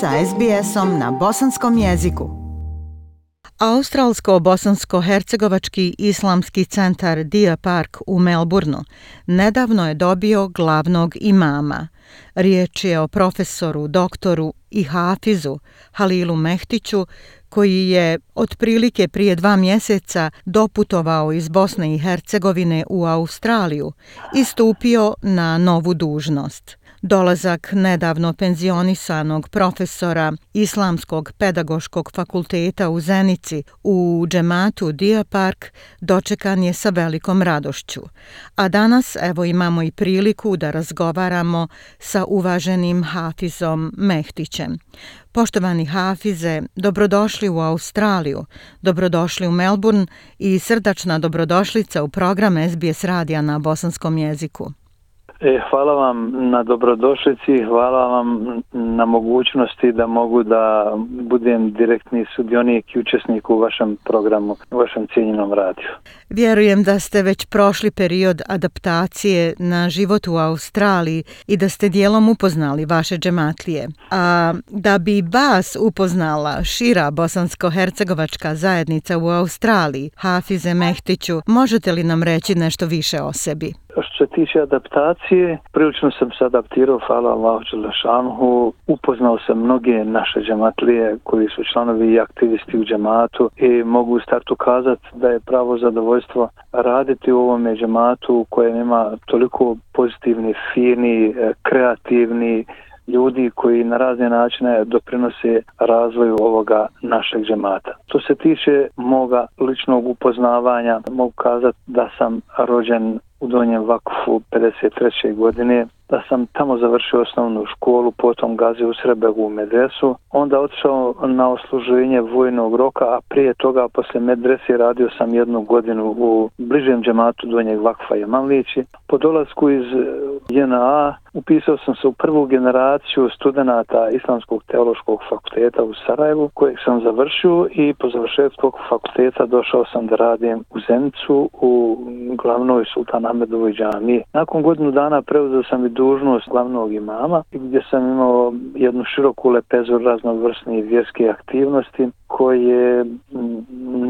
sa SBS-om na bosanskom jeziku. Australsko-bosansko-hercegovački islamski centar Dia Park u Melbourneu nedavno je dobio glavnog imama. Riječ je o profesoru, doktoru i hafizu Halilu Mehtiću, koji je otprilike prije dva mjeseca doputovao iz Bosne i Hercegovine u Australiju i stupio na novu dužnost. Dolazak nedavno penzionisanog profesora Islamskog pedagoškog fakulteta u Zenici u džematu Dia Park dočekan je sa velikom radošću. A danas evo imamo i priliku da razgovaramo sa uvaženim Hafizom Mehtićem. Poštovani Hafize, dobrodošli u Australiju, dobrodošli u Melbourne i srdačna dobrodošlica u program SBS radija na bosanskom jeziku. E, hvala vam na dobrodošlici, hvala vam na mogućnosti da mogu da budem direktni sudionik i učesnik u vašem programu, u vašem cijenjenom radiju. Vjerujem da ste već prošli period adaptacije na život u Australiji i da ste dijelom upoznali vaše džematlije. A da bi vas upoznala šira bosansko-hercegovačka zajednica u Australiji, Hafize Mehtiću, možete li nam reći nešto više o sebi? Što se tiče adaptacije, prilično sam se adaptirao, hvala Allahu Đelešanhu, upoznao sam mnoge naše džematlije koji su članovi i aktivisti u džematu i mogu u startu kazati da je pravo zadovoljstvo raditi u ovom džematu kojem ima toliko pozitivni, fini, e, kreativni, ljudi koji na razne načine doprinose razvoju ovoga našeg džemata. To se tiče moga ličnog upoznavanja, mogu kazati da sam rođen u Donjem Vakufu 53. godine, da sam tamo završio osnovnu školu, potom gazio u Srebegu u Medresu, onda otišao na osluženje vojnog roka, a prije toga posle Medresi radio sam jednu godinu u bližem džematu Donjeg Vakfa i Manlići. Po dolasku iz eh, JNA upisao sam se u prvu generaciju studenta Islamskog teološkog fakulteta u Sarajevu, kojeg sam završio i po završetku fakulteta došao sam da radim u Zenicu u glavnoj Sultan Ahmedovoj džami. Nakon godinu dana preuzeo sam i dužnost glavnog imama, gdje sam imao jednu široku lepezu raznovrsnih vjerske aktivnosti, koje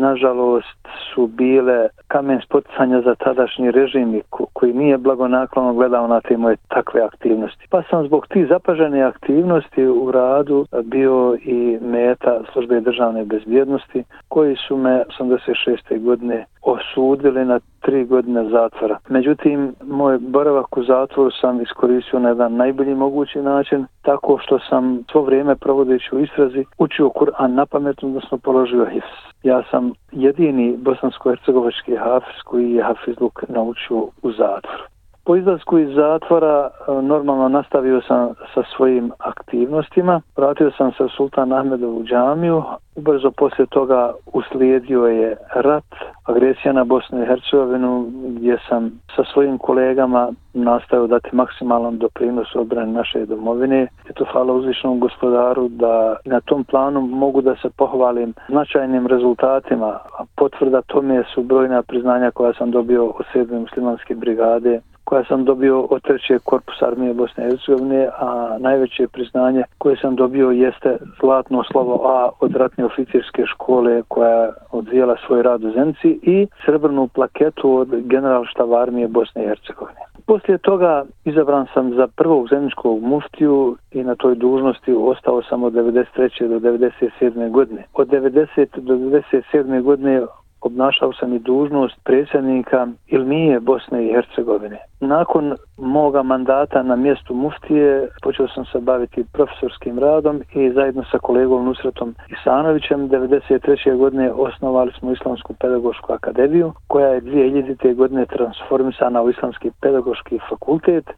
nažalost su bile kamen spoticanja za tadašnji režim koji nije blagonaklono gledao na te moje takve aktivnosti. Pa sam zbog tih zapažene aktivnosti u radu bio i meta službe državne bezbjednosti koji su me 86. godine osudili na tri godine zatvora. Međutim, moj boravak u zatvoru sam iskoristio na jedan najbolji mogući način, tako što sam svo vrijeme provodeći u istrazi učio Kur'an na pamet, odnosno položio hifz. Ja sam jedini bosansko-hercegovački hafiz koji je hafizluk naučio u zatvoru. Po izlasku iz zatvora e, normalno nastavio sam sa svojim aktivnostima. Vratio sam se u Sultan Ahmedovu džamiju. Ubrzo poslije toga uslijedio je rat, agresija na Bosnu i Hercegovinu gdje sam sa svojim kolegama nastavio dati maksimalan doprinos obrane naše domovine. I to hvala uzvišnom gospodaru da na tom planu mogu da se pohvalim značajnim rezultatima. Potvrda tome su brojna priznanja koja sam dobio od 7. muslimanske brigade koja sam dobio od trećeg korpusa armije Bosne i Hercegovine, a najveće priznanje koje sam dobio jeste zlatno slovo A od ratne oficirske škole koja odvijela svoj rad u Zenci i srebrnu plaketu od generalštava armije Bosne i Hercegovine. Poslije toga izabran sam za prvog zemljičkog muftiju i na toj dužnosti ostao sam od 93. do 97. godine. Od 90. do 97. godine obnašao sam i dužnost predsjednika Ilmije Bosne i Hercegovine. Nakon moga mandata na mjestu muftije počeo sam se baviti profesorskim radom i zajedno sa kolegom Nusretom Isanovićem 1993. godine osnovali smo Islamsku pedagošku akademiju koja je 2000. godine transformisana u Islamski pedagoški fakultet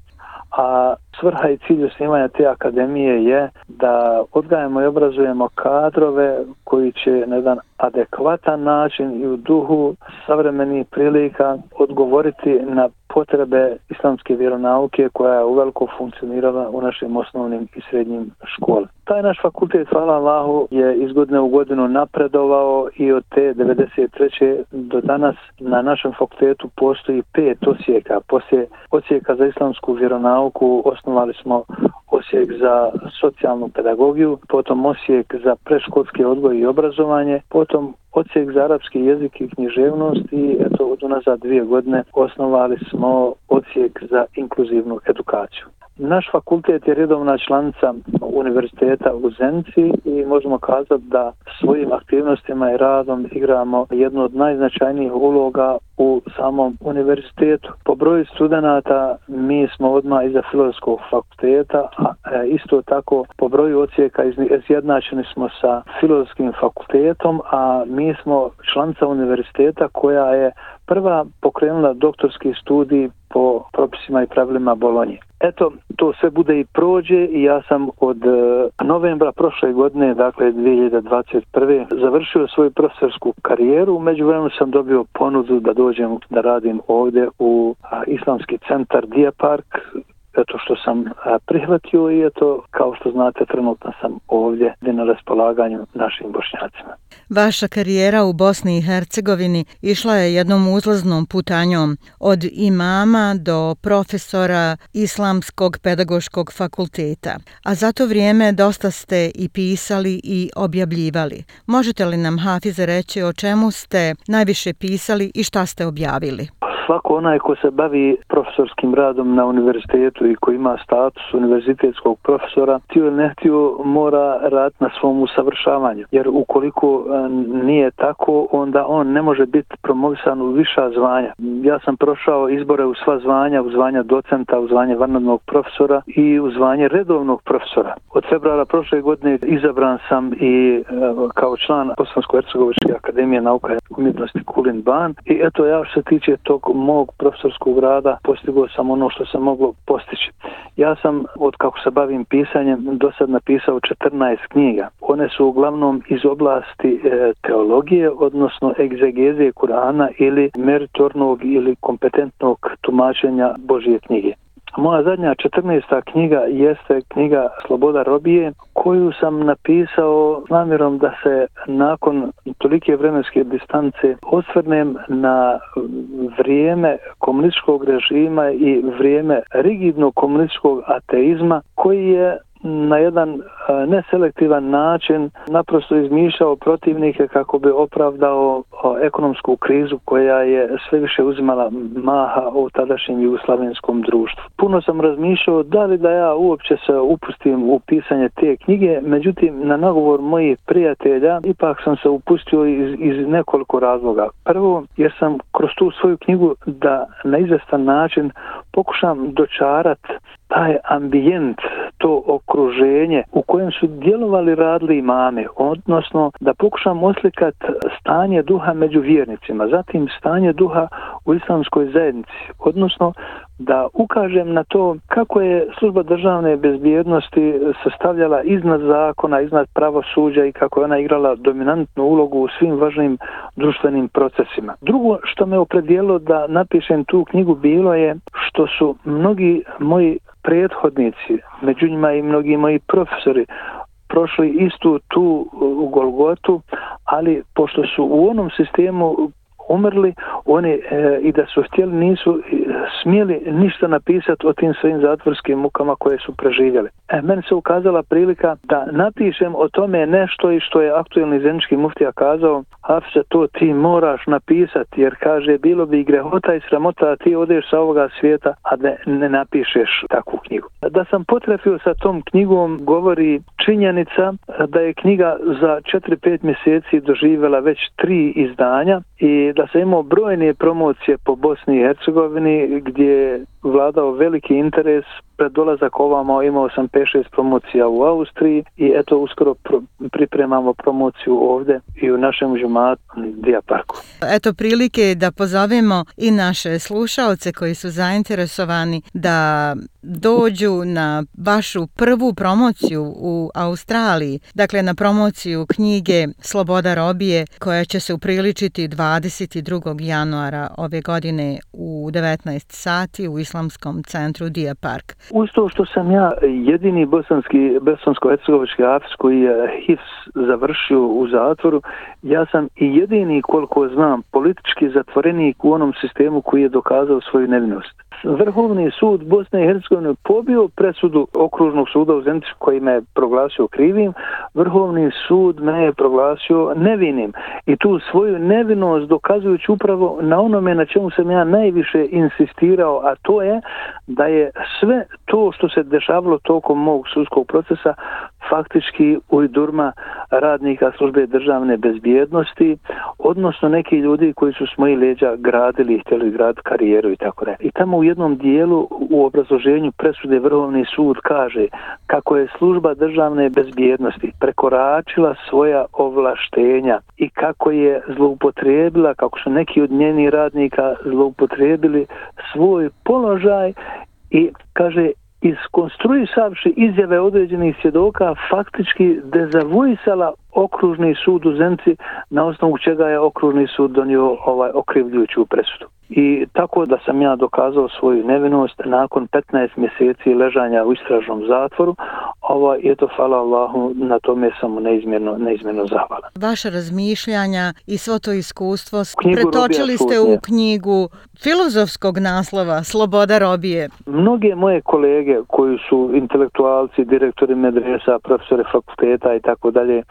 a svrha i cilj osnivanja te akademije je da odgajemo i obrazujemo kadrove koji će na jedan adekvatan način i u duhu savremenih prilika odgovoriti na potrebe islamske vjeronauke koja je uveliko funkcionirala u našim osnovnim i srednjim školama. Taj naš fakultet, hvala Allahu, je iz godine u godinu napredovao i od te 93. do danas na našem fakultetu postoji pet osijeka. Poslije osijeka za islamsku vjeronauku osnovali smo Osijek za socijalnu pedagogiju, potom Osijek za preškolski odgoj i obrazovanje, potom Odsjek za arapski jezik i književnost i eto od unazad dvije godine osnovali smo odsjek za inkluzivnu edukaciju. Naš fakultet je redovna članica univerziteta u Zenci i možemo kazati da svojim aktivnostima i radom igramo jednu od najznačajnijih uloga u samom univerzitetu. Po broju studenta mi smo odmah iza filozofskog fakulteta, a e, isto tako po broju ocijeka izjednačeni smo sa filozofskim fakultetom, a mi smo članica univerziteta koja je prva pokrenula doktorski studij po propisima i pravilima Bolonje. Eto, to sve bude i prođe i ja sam od e, novembra prošle godine, dakle 2021. završio svoju profesorsku karijeru. Među vremenu sam dobio ponudu da dođem da radim ovdje u Islamski centar Diapark eto što sam prihvatio i eto kao što znate trenutno sam ovdje na raspolaganju našim bošnjacima. Vaša karijera u Bosni i Hercegovini išla je jednom uzlaznom putanjom od imama do profesora Islamskog pedagoškog fakulteta, a za to vrijeme dosta ste i pisali i objavljivali. Možete li nam Hafize reći o čemu ste najviše pisali i šta ste objavili? Svako onaj ko se bavi profesorskim radom na univerzitetu i ko ima status univerzitetskog profesora, tio ili ne tio mora rad na svom usavršavanju. Jer ukoliko e, nije tako, onda on ne može biti promovisan u viša zvanja. Ja sam prošao izbore u sva zvanja, u zvanja docenta, u zvanje vanadnog profesora i u zvanje redovnog profesora. Od februara prošle godine izabran sam i e, kao član Bosansko-Hercegovičke akademije nauka i umjetnosti Kulin Ban i eto ja što se tiče tog mog profesorskog rada postigao sam ono što se moglo postići. Ja sam, od kako se bavim pisanjem, do sad napisao 14 knjiga. One su uglavnom iz oblasti e, teologije, odnosno egzegezije Kurana ili meritornog ili kompetentnog tumačenja Božije knjige. Moja zadnja 14. knjiga jeste knjiga Sloboda robije, koju sam napisao s namjerom da se nakon tolike vremenske distance osvrnem na vrijeme komunističkog režima i vrijeme rigidnog komunističkog ateizma koji je na jedan neselektivan način naprosto izmišljao protivnike kako bi opravdao ekonomsku krizu koja je sve više uzimala maha u tadašnjem jugoslavenskom društvu. Puno sam razmišljao da li da ja uopće se upustim u pisanje te knjige, međutim na nagovor mojih prijatelja ipak sam se upustio iz, iz nekoliko razloga. Prvo, jer sam kroz tu svoju knjigu da na izvestan način pokušam dočarat taj ambijent, to okruženje u kojem su djelovali radili imame, odnosno da pokušam oslikat stanje duha među vjernicima, zatim stanje duha u islamskoj zajednici, odnosno da ukažem na to kako je služba državne bezbjednosti sastavljala iznad zakona, iznad pravosuđa i kako je ona igrala dominantnu ulogu u svim važnim društvenim procesima. Drugo što me opredijelo da napišem tu knjigu bilo je što su mnogi moji prethodnici, među njima i mnogi moji profesori, prošli istu tu u Golgotu, ali pošto su u onom sistemu umrli, oni e, i da su htjeli nisu e, smjeli ništa napisati o tim svojim zatvorskim mukama koje su preživjeli. E, meni se ukazala prilika da napišem o tome nešto i što je aktuelni zenički muftija kazao, Hafsa, to ti moraš napisati, jer kaže, bilo bi grehota i sramota da ti odeš sa ovoga svijeta, a ne, ne napišeš takvu knjigu. Da sam potrefio sa tom knjigom, govori činjenica da je knjiga za 4-5 mjeseci doživjela već tri izdanja i da sam imao brojne promocije po Bosni i Hercegovini gdje vladao veliki interes pred dolazak ovamo imao sam 5-6 promocija u Austriji i eto uskoro pro, pripremamo promociju ovde i u našem žumatu Dijaparku. Eto prilike da pozovemo i naše slušalce koji su zainteresovani da dođu na vašu prvu promociju u Australiji, dakle na promociju knjige Sloboda robije koja će se upriličiti 22. januara ove godine u 19 sati u Islamskom centru Dia Park. Uz to što sam ja jedini bosanski, bosansko-hercegovički afis koji je HIFS završio u zatvoru, ja sam i jedini koliko znam politički zatvorenik u onom sistemu koji je dokazao svoju nevinost Vrhovni sud Bosne i Hercegovine pobio presudu okružnog suda u Zenici koji me proglasio krivim, Vrhovni sud me je proglasio nevinim i tu svoju nevinost dokazujući upravo na onome na čemu sam ja najviše insistirao, a to je da je sve to što se dešavalo tokom mog sudskog procesa faktički ujdurma radnika službe državne bezbjednosti, odnosno neki ljudi koji su s moji leđa gradili i htjeli grad karijeru i tako da. I tamo u jednom dijelu u obrazloženju presude Vrhovni sud kaže kako je služba državne bezbjednosti prekoračila svoja ovlaštenja i kako je zloupotrijebila, kako su neki od njenih radnika zloupotrijebili svoj položaj i kaže iskonstruisavši izjave određenih svjedoka faktički dezavuisala okružni sud u Zenci na osnovu čega je okružni sud donio ovaj okrivljujuću presudu. I tako da sam ja dokazao svoju nevinost nakon 15 mjeseci ležanja u istražnom zatvoru, ovo je to, hvala Allahu, na tome sam neizmjerno, neizmjerno zahvalan. Vaše razmišljanja i svo to iskustvo knjigu pretočili ste u knjigu filozofskog naslova Sloboda robije. Mnoge moje kolege koji su intelektualci, direktori medresa, profesori fakulteta i tako dalje,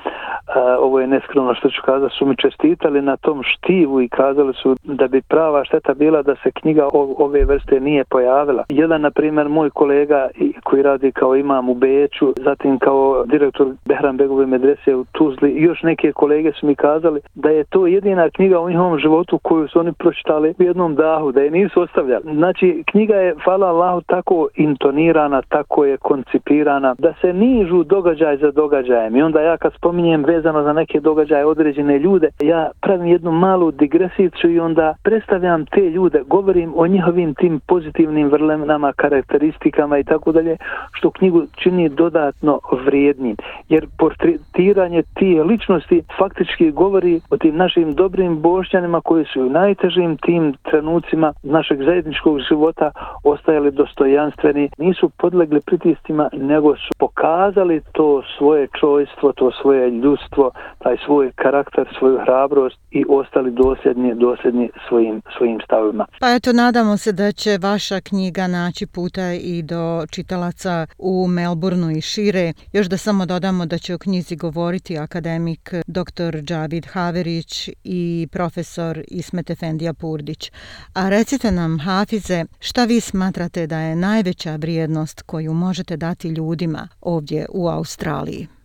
ovo je neskromno što ću kazati, su mi čestitali na tom štivu i kazali su da bi prava šteta bila da se knjiga ove vrste nije pojavila. Jedan, na primjer, moj kolega koji radi kao imam u Beću, zatim kao direktor Behran Begove medrese u Tuzli, još neke kolege su mi kazali da je to jedina knjiga u njihovom životu koju su oni pročitali u jednom dahu, da je nisu ostavljali. Znači, knjiga je, hvala Allahu, tako intonirana, tako je koncipirana, da se nižu događaj za događajem. I onda ja kad spominjem vezano za neke događaje određene ljude, ja pravim jednu malu digresicu i onda predstavljam te ljude, govorim o njihovim tim pozitivnim vrlenama, karakteristikama i tako dalje, što knjigu čini dodatno vrijednim. Jer portretiranje tije ličnosti faktički govori o tim našim dobrim bošćanima koji su u najtežim tim trenucima našeg zajedničkog života ostajali dostojanstveni, nisu podlegli pritistima, nego su pokazali to svoje čojstvo, to svoje ljudstvo, taj svoj karakter, svoju hrabrost i ostali dosljedni, dosljedni svojim, svojim stavima. Pa eto, nadamo se da će vaša knjiga naći puta i do čitalaca u Melbourneu i šire. Još da samo dodamo da će o knjizi govoriti akademik dr. Džavid Haverić i profesor Ismet Efendija Purdić. A recite nam, Hafize, šta vi smatrate da je najveća vrijednost koju možete dati ljudima ovdje u Australiji?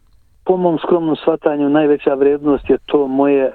Po mom skromnom shvatanju najveća vrednost je to moje e,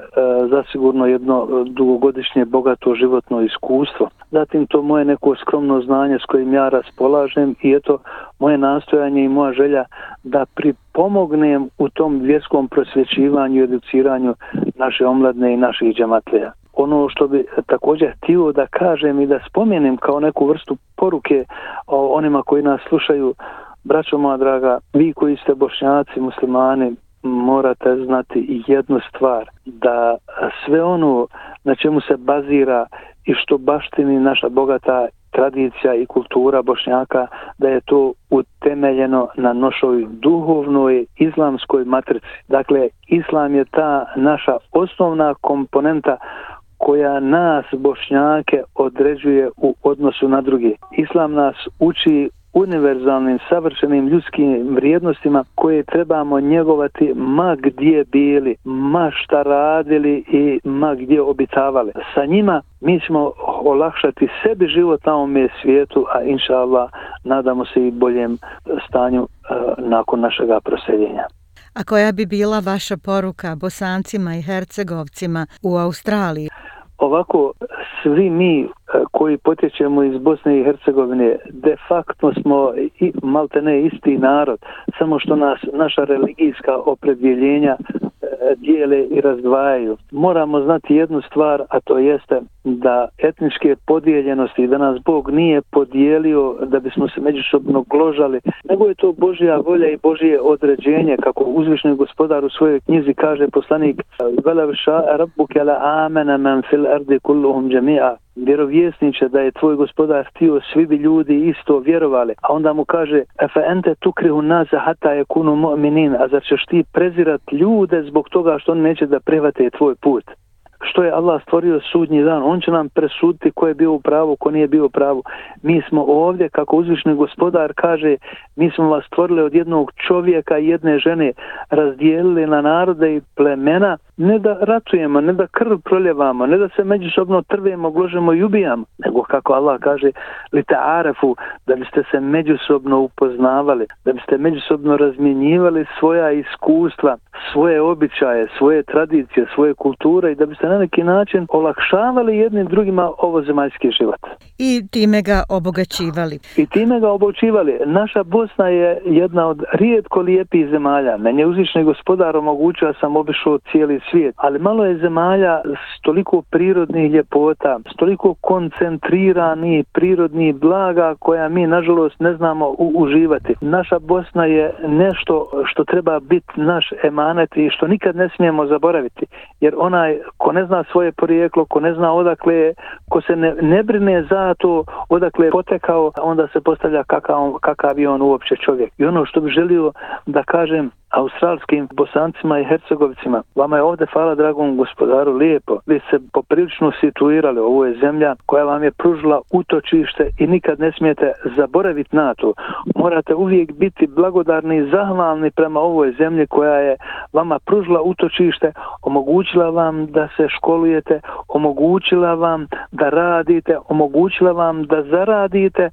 zasigurno jedno e, dugogodišnje bogato životno iskustvo. Zatim to moje neko skromno znanje s kojim ja raspolažem i eto moje nastojanje i moja želja da pripomognem u tom vjerskom prosvećivanju i educiranju naše omladne i naših džematlija. Ono što bi također htio da kažem i da spomenem kao neku vrstu poruke o onima koji nas slušaju Braćo moja draga, vi koji ste bošnjaci, muslimani, morate znati jednu stvar, da sve ono na čemu se bazira i što baštini naša bogata tradicija i kultura bošnjaka, da je to utemeljeno na nošoj duhovnoj islamskoj matrici. Dakle, islam je ta naša osnovna komponenta koja nas bošnjake određuje u odnosu na druge. Islam nas uči univerzalnim, savršenim ljudskim vrijednostima koje trebamo njegovati ma gdje bili, ma šta radili i ma gdje obitavali. Sa njima mi ćemo olakšati sebi život na ovom svijetu, a inša Allah nadamo se i boljem stanju uh, nakon našega proseljenja. A koja bi bila vaša poruka bosancima i hercegovcima u Australiji? Ovako, svi mi E, koji potječemo iz Bosne i Hercegovine de facto smo i malte ne isti narod samo što nas naša religijska opredjeljenja e, dijele i razdvajaju. Moramo znati jednu stvar, a to jeste da etničke podijeljenosti, da nas Bog nije podijelio da bismo se međusobno gložali, nego je to Božja volja i Božje određenje, kako uzvišni gospodar u svojoj knjizi kaže poslanik Velaviša rabbuke la amena men fil ardi kulluhum jami'a vjerovjesniče da je tvoj gospodar htio svi bi ljudi isto vjerovali. A onda mu kaže fa ente tukrihu nasa hatta yakunu mu'minin a zar ćeš ti prezirat ljude zbog toga što oni neće da prevate tvoj put? Što je Allah stvorio sudnji dan. On će nam presuditi ko je bio u pravu, ko nije bio u pravu. Mi smo ovdje, kako uzvišni gospodar kaže, mi smo vas stvorili od jednog čovjeka i jedne žene, razdijelili na narode i plemena, ne da ratujemo, ne da krv proljevamo, ne da se međusobno trvemo, gložemo i ubijamo, nego kako Allah kaže, li te arefu, da biste se međusobno upoznavali, da biste međusobno razmjenjivali svoja iskustva, svoje običaje, svoje tradicije, svoje kulture i da biste na neki način olakšavali jednim drugima ovo zemaljski život. I time ga obogaćivali. I time ga obogaćivali. Naša Bosna je jedna od rijetko lijepih zemalja. Meni je uzvišni gospodar omogućio da sam obišao cijeli svijet, ali malo je zemalja s toliko prirodnih ljepota, s toliko koncentrirani prirodnih blaga koja mi nažalost ne znamo u, uživati. Naša Bosna je nešto što treba biti naš emanet i što nikad ne smijemo zaboraviti. Jer onaj ko ne ne zna svoje porijeklo, ko ne zna odakle, ko se ne, ne brine za to odakle je potekao, onda se postavlja kakav, kakav je on uopće čovjek. I ono što bi želio da kažem, australskim bosancima i hercegovicima. Vama je ovdje, hvala dragom gospodaru, lijepo. Vi se poprilično situirali. Ovo je zemlja koja vam je pružila utočište i nikad ne smijete zaboraviti na to. Morate uvijek biti blagodarni i zahvalni prema ovoj zemlji koja je vama pružila utočište, omogućila vam da se školujete, omogućila vam da radite, omogućila vam da zaradite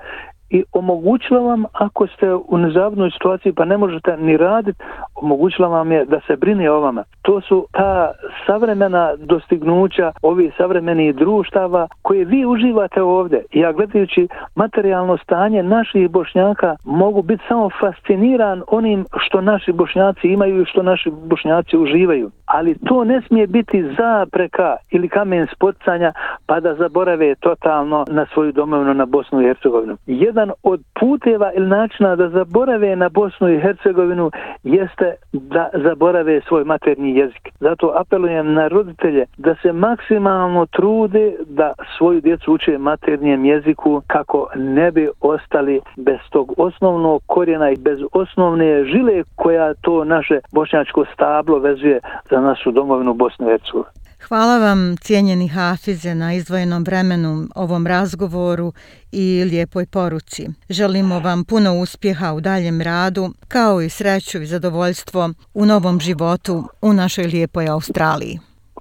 i omogućila vam ako ste u nezavodnoj situaciji pa ne možete ni raditi, omogućila vam je da se brine o vama. To su ta savremena dostignuća ovih savremenih društava koje vi uživate ovdje. Ja gledajući materijalno stanje naših bošnjaka mogu biti samo fasciniran onim što naši bošnjaci imaju i što naši bošnjaci uživaju. Ali to ne smije biti zapreka ili kamen spocanja pa da zaborave totalno na svoju domovinu na Bosnu i Hercegovinu. Jedan od puteva ili načina da zaborave na Bosnu i Hercegovinu jeste da zaborave svoj materni jezik. Zato apelujem na roditelje da se maksimalno trude da svoju djecu uče maternijem jeziku kako ne bi ostali bez tog osnovnog korijena i bez osnovne žile koja to naše bošnjačko stablo vezuje za našu domovinu Bosnu i Hercegovinu. Hvala vam, cijenjeni Hafize, na izdvojenom vremenu, ovom razgovoru i lijepoj poruci. Želimo vam puno uspjeha u daljem radu, kao i sreću i zadovoljstvo u novom životu u našoj lijepoj Australiji.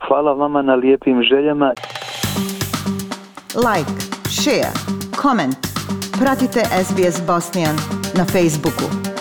Hvala vama na lijepim željama. Like, share, comment. Pratite SBS Bosnian na Facebooku.